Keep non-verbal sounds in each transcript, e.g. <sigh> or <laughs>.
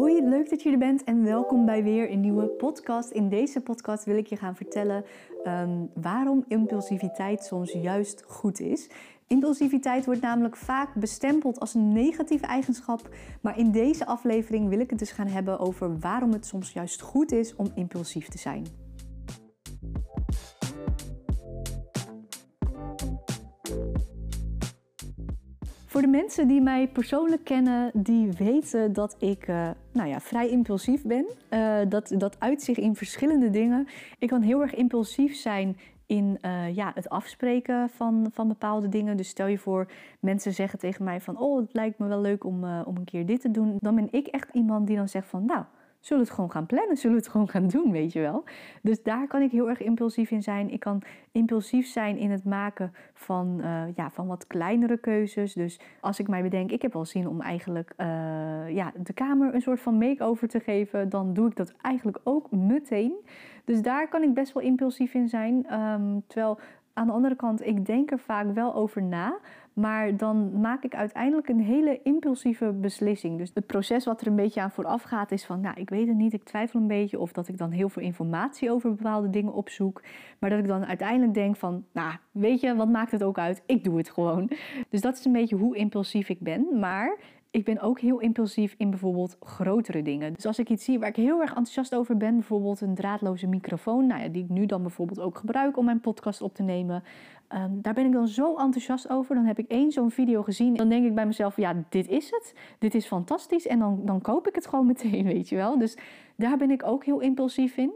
Hoi, leuk dat je er bent en welkom bij weer een nieuwe podcast. In deze podcast wil ik je gaan vertellen um, waarom impulsiviteit soms juist goed is. Impulsiviteit wordt namelijk vaak bestempeld als een negatieve eigenschap, maar in deze aflevering wil ik het dus gaan hebben over waarom het soms juist goed is om impulsief te zijn. Voor de mensen die mij persoonlijk kennen, die weten dat ik uh, nou ja, vrij impulsief ben. Uh, dat, dat uitzicht in verschillende dingen. Ik kan heel erg impulsief zijn in uh, ja, het afspreken van, van bepaalde dingen. Dus stel je voor, mensen zeggen tegen mij van... oh, het lijkt me wel leuk om, om een keer dit te doen. Dan ben ik echt iemand die dan zegt van... nou, zullen we het gewoon gaan plannen, zullen we het gewoon gaan doen, weet je wel. Dus daar kan ik heel erg impulsief in zijn. Ik kan impulsief zijn in het maken van, uh, ja, van wat kleinere keuzes. Dus als ik mij bedenk, ik heb wel zin om eigenlijk uh, ja, de kamer een soort van make-over te geven, dan doe ik dat eigenlijk ook meteen. Dus daar kan ik best wel impulsief in zijn. Um, terwijl aan de andere kant, ik denk er vaak wel over na. Maar dan maak ik uiteindelijk een hele impulsieve beslissing. Dus het proces wat er een beetje aan vooraf gaat is van, nou, ik weet het niet, ik twijfel een beetje. Of dat ik dan heel veel informatie over bepaalde dingen opzoek. Maar dat ik dan uiteindelijk denk van, nou, weet je, wat maakt het ook uit? Ik doe het gewoon. Dus dat is een beetje hoe impulsief ik ben. Maar ik ben ook heel impulsief in bijvoorbeeld grotere dingen. Dus als ik iets zie waar ik heel erg enthousiast over ben, bijvoorbeeld een draadloze microfoon, nou ja, die ik nu dan bijvoorbeeld ook gebruik om mijn podcast op te nemen, um, daar ben ik dan zo enthousiast over. Dan heb ik één zo'n video gezien. Dan denk ik bij mezelf, ja, dit is het. Dit is fantastisch. En dan, dan koop ik het gewoon meteen, <laughs> weet je wel. Dus daar ben ik ook heel impulsief in.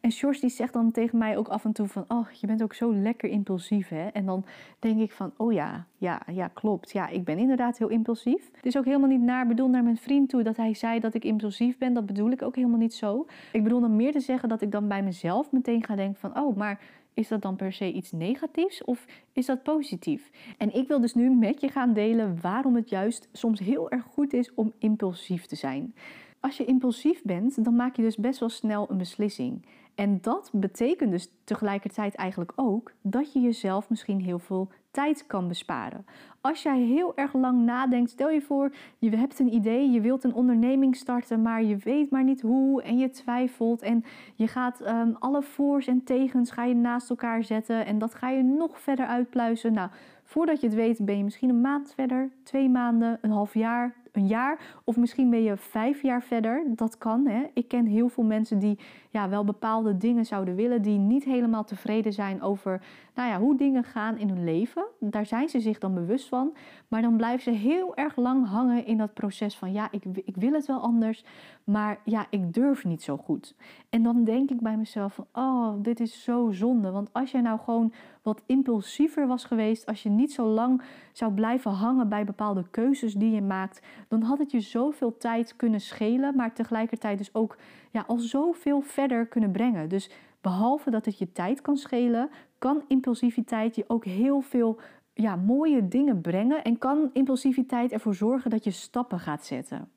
En George die zegt dan tegen mij ook af en toe van... oh, je bent ook zo lekker impulsief, hè? En dan denk ik van, oh ja, ja, ja, klopt. Ja, ik ben inderdaad heel impulsief. Het is ook helemaal niet naar bedoeld naar mijn vriend toe... dat hij zei dat ik impulsief ben. Dat bedoel ik ook helemaal niet zo. Ik bedoel dan meer te zeggen dat ik dan bij mezelf meteen ga denken van... oh, maar is dat dan per se iets negatiefs of is dat positief? En ik wil dus nu met je gaan delen waarom het juist soms heel erg goed is om impulsief te zijn. Als je impulsief bent, dan maak je dus best wel snel een beslissing. En dat betekent dus tegelijkertijd eigenlijk ook dat je jezelf misschien heel veel tijd kan besparen. Als jij heel erg lang nadenkt, stel je voor, je hebt een idee, je wilt een onderneming starten, maar je weet maar niet hoe en je twijfelt en je gaat um, alle voor's en tegens ga je naast elkaar zetten en dat ga je nog verder uitpluizen. Nou, voordat je het weet ben je misschien een maand verder, twee maanden, een half jaar, een jaar of misschien ben je vijf jaar verder. Dat kan. Hè? Ik ken heel veel mensen die ja, wel bepaalde dingen zouden willen, die niet helemaal tevreden zijn over nou ja, hoe dingen gaan in hun leven. Daar zijn ze zich dan bewust van. Maar dan blijven ze heel erg lang hangen in dat proces van ja, ik, ik wil het wel anders, maar ja, ik durf niet zo goed. En dan denk ik bij mezelf van oh, dit is zo zonde. Want als jij nou gewoon wat impulsiever was geweest, als je niet zo lang zou blijven hangen bij bepaalde keuzes die je maakt, dan had het je zoveel tijd kunnen schelen, maar tegelijkertijd dus ook ja, al zoveel verder kunnen brengen. Dus behalve dat het je tijd kan schelen, kan impulsiviteit je ook heel veel ja, mooie dingen brengen en kan impulsiviteit ervoor zorgen dat je stappen gaat zetten.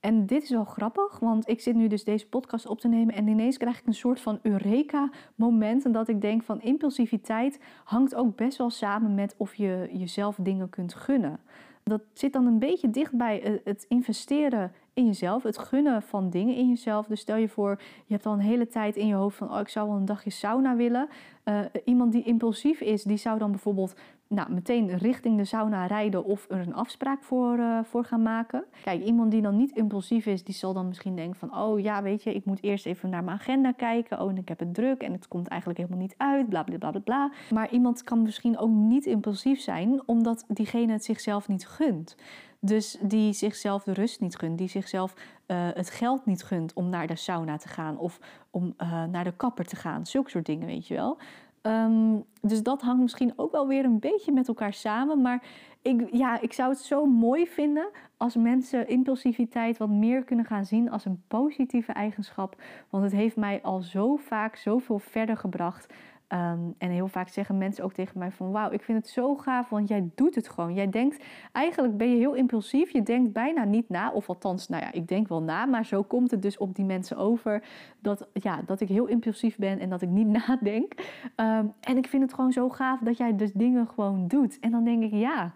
En dit is wel grappig, want ik zit nu dus deze podcast op te nemen en ineens krijg ik een soort van Eureka-moment. En dat ik denk van impulsiviteit hangt ook best wel samen met of je jezelf dingen kunt gunnen. Dat zit dan een beetje dicht bij eh, het investeren in jezelf, het gunnen van dingen in jezelf. Dus stel je voor, je hebt al een hele tijd in je hoofd van, oh, ik zou wel een dagje sauna willen. Uh, iemand die impulsief is, die zou dan bijvoorbeeld nou, meteen richting de sauna rijden of er een afspraak voor, uh, voor gaan maken. Kijk, iemand die dan niet impulsief is, die zal dan misschien denken van, oh ja, weet je, ik moet eerst even naar mijn agenda kijken. Oh, en ik heb het druk en het komt eigenlijk helemaal niet uit, bla bla bla bla. bla. Maar iemand kan misschien ook niet impulsief zijn, omdat diegene het zichzelf niet gunt. Dus die zichzelf de rust niet gunt, die zichzelf uh, het geld niet gunt om naar de sauna te gaan of om uh, naar de kapper te gaan. Zulke soort dingen, weet je wel. Um, dus dat hangt misschien ook wel weer een beetje met elkaar samen. Maar ik, ja, ik zou het zo mooi vinden als mensen impulsiviteit wat meer kunnen gaan zien als een positieve eigenschap. Want het heeft mij al zo vaak zoveel verder gebracht. Um, en heel vaak zeggen mensen ook tegen mij van wauw, ik vind het zo gaaf, want jij doet het gewoon. Jij denkt, eigenlijk ben je heel impulsief, je denkt bijna niet na. Of althans, nou ja, ik denk wel na, maar zo komt het dus op die mensen over dat, ja, dat ik heel impulsief ben en dat ik niet <laughs> nadenk. Um, en ik vind het gewoon zo gaaf dat jij dus dingen gewoon doet. En dan denk ik, ja,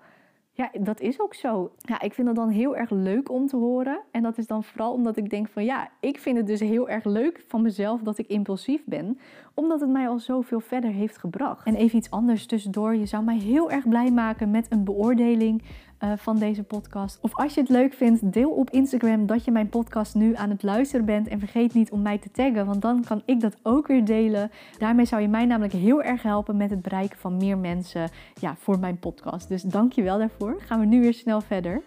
Ja, dat is ook zo. Ja, ik vind dat dan heel erg leuk om te horen. En dat is dan vooral omdat ik denk van ja, ik vind het dus heel erg leuk van mezelf dat ik impulsief ben. Omdat het mij al zoveel verder heeft gebracht. En even iets anders tussendoor. Je zou mij heel erg blij maken met een beoordeling van deze podcast. Of als je het leuk vindt, deel op Instagram dat je mijn podcast nu aan het luisteren bent. En vergeet niet om mij te taggen, want dan kan ik dat ook weer delen. Daarmee zou je mij namelijk heel erg helpen met het bereiken van meer mensen ja, voor mijn podcast. Dus dank je wel daarvoor. Gaan we nu weer snel verder.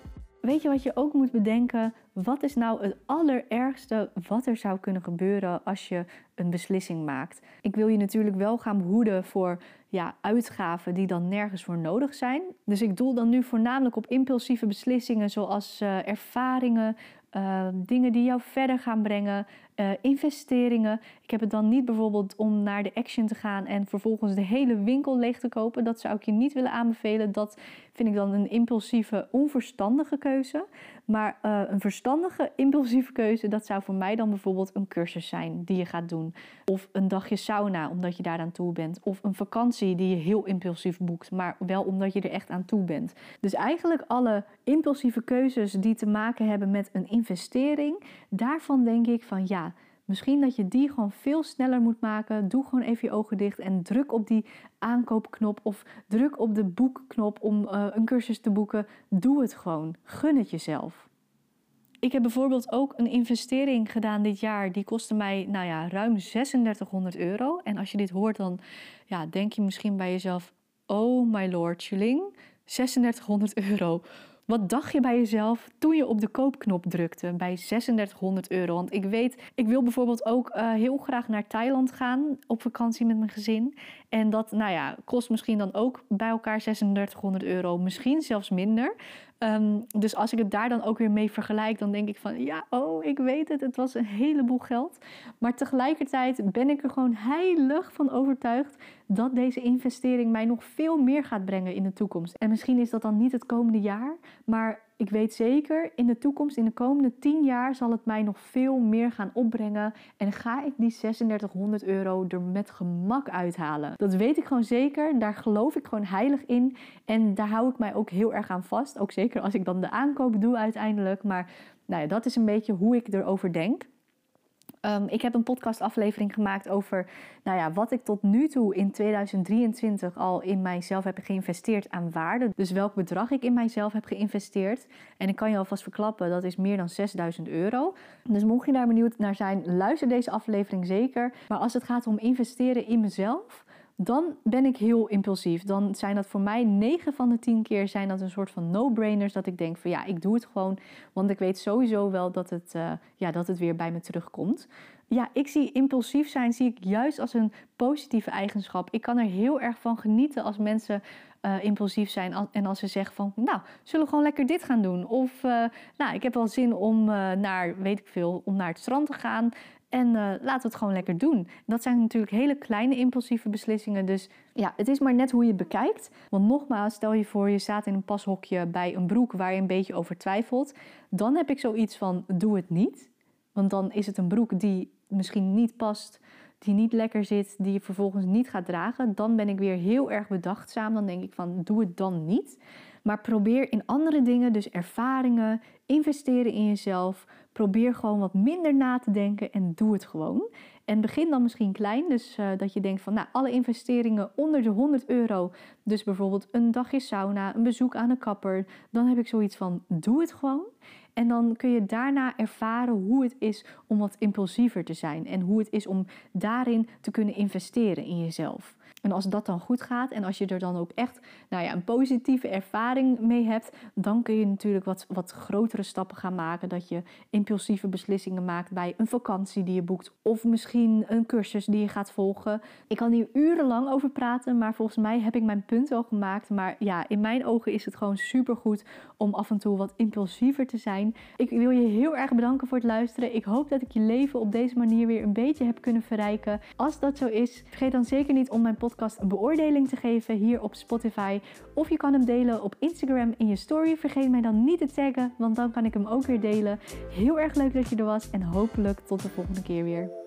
Weet je wat je ook moet bedenken? Wat is nou het allerergste wat er zou kunnen gebeuren als je een beslissing maakt? Ik wil je natuurlijk wel gaan behoeden voor ja, uitgaven die dan nergens voor nodig zijn. Dus ik doel dan nu voornamelijk op impulsieve beslissingen zoals uh, ervaringen, uh, dingen die jou verder gaan brengen, uh, investeringen. Ik heb het dan niet bijvoorbeeld om naar de Action te gaan en vervolgens de hele winkel leeg te kopen. Dat zou ik je niet willen aanbevelen. Dat vind ik dan een impulsieve, onverstandige keuze. Maar uh, een verstandige, impulsieve keuze, dat zou voor mij dan bijvoorbeeld een cursus zijn die je gaat doen. Of een dagje sauna, omdat je daar aan toe bent. Of een vakantie die je heel impulsief boekt, maar wel omdat je er echt aan toe bent. Dus eigenlijk alle impulsieve keuzes die te maken hebben met een investering, daarvan denk ik van ja, Misschien dat je die gewoon veel sneller moet maken. Doe gewoon even je ogen dicht en druk op die aankoopknop of druk op de boekknop om uh, een cursus te boeken. Doe het gewoon. Gun het jezelf. Ik heb bijvoorbeeld ook een investering gedaan dit jaar. Die kostte mij nou ja, ruim 3600 euro. En als je dit hoort, dan ja, denk je misschien bij jezelf: Oh my lord, Chilling, 3600 euro. Wat dacht je bij jezelf toen je op de koopknop drukte bij 3600 euro? Want ik weet, ik wil bijvoorbeeld ook uh, heel graag naar Thailand gaan op vakantie met mijn gezin. En dat, nou ja, kost misschien dan ook bij elkaar 3600 euro, misschien zelfs minder. Um, dus als ik het daar dan ook weer mee vergelijk, dan denk ik van ja, oh, ik weet het, het was een heleboel geld. Maar tegelijkertijd ben ik er gewoon heilig van overtuigd dat deze investering mij nog veel meer gaat brengen in de toekomst. En misschien is dat dan niet het komende jaar, maar ik weet zeker, in de toekomst, in de komende 10 jaar, zal het mij nog veel meer gaan opbrengen. En ga ik die 3600 euro er met gemak uithalen. Dat weet ik gewoon zeker. Daar geloof ik gewoon heilig in. En daar hou ik mij ook heel erg aan vast. Ook zeker als ik dan de aankoop doe uiteindelijk. Maar nou ja, dat is een beetje hoe ik erover denk. Um, ik heb een podcastaflevering gemaakt over nou ja, wat ik tot nu toe in 2023 al in mijzelf heb geïnvesteerd aan waarde. Dus welk bedrag ik in mijzelf heb geïnvesteerd. En ik kan je alvast verklappen, dat is meer dan 6000 euro. Dus mocht je daar benieuwd naar zijn, luister deze aflevering zeker. Maar als het gaat om investeren in mezelf, dan ben ik heel impulsief. Dan zijn dat voor mij 9 van de 10 keer zijn dat een soort van no-brainers. Dat ik denk van ja, ik doe het gewoon. Want ik weet sowieso wel dat het, uh, ja, dat het weer bij me terugkomt. Ja, ik zie impulsief zijn zie ik juist als een positieve eigenschap. Ik kan er heel erg van genieten als mensen uh, impulsief zijn. En als ze zeggen van, nou, zullen we gewoon lekker dit gaan doen? Of, uh, nou, ik heb wel zin om naar, weet ik veel, om naar het strand te gaan. En uh, laten we het gewoon lekker doen. Dat zijn natuurlijk hele kleine impulsieve beslissingen. Dus ja, het is maar net hoe je het bekijkt. Want nogmaals, stel je voor je staat in een pashokje bij een broek waar je een beetje over twijfelt. Dan heb ik zoiets van, doe het niet. Want dan is het een broek die misschien niet past, die niet lekker zit, die je vervolgens niet gaat dragen. Dan ben ik weer heel erg bedachtzaam. Dan denk ik van, doe het dan niet. Maar probeer in andere dingen, dus ervaringen, investeren in jezelf. Probeer gewoon wat minder na te denken en doe het gewoon. En begin dan misschien klein. Dus uh, dat je denkt van nou, alle investeringen onder de 100 euro. Dus bijvoorbeeld een dagje sauna, een bezoek aan een kapper. Dan heb ik zoiets van doe het gewoon. En dan kun je daarna ervaren hoe het is om wat impulsiever te zijn. En hoe het is om daarin te kunnen investeren in jezelf. En als dat dan goed gaat en als je er dan ook echt nou ja, een positieve ervaring mee hebt, dan kun je natuurlijk wat, wat grotere stappen gaan maken. Dat je impulsieve beslissingen maakt bij een vakantie die je boekt of misschien een cursus die je gaat volgen. Ik kan hier urenlang over praten, maar volgens mij heb ik mijn punt al gemaakt. Maar ja, in mijn ogen is het gewoon supergoed om af en toe wat impulsiever te zijn. Ik wil je heel erg bedanken voor het luisteren. Ik hoop dat ik je leven op deze manier weer een beetje heb kunnen verrijken. Als dat zo is, vergeet dan zeker niet om mijn podcast podcast een beoordeling te geven hier op Spotify. Of je kan hem delen op Instagram in je story. Vergeet mij dan niet te taggen, want dan kan ik hem ook weer delen. Heel erg leuk dat je er was en hopelijk tot de volgende keer weer.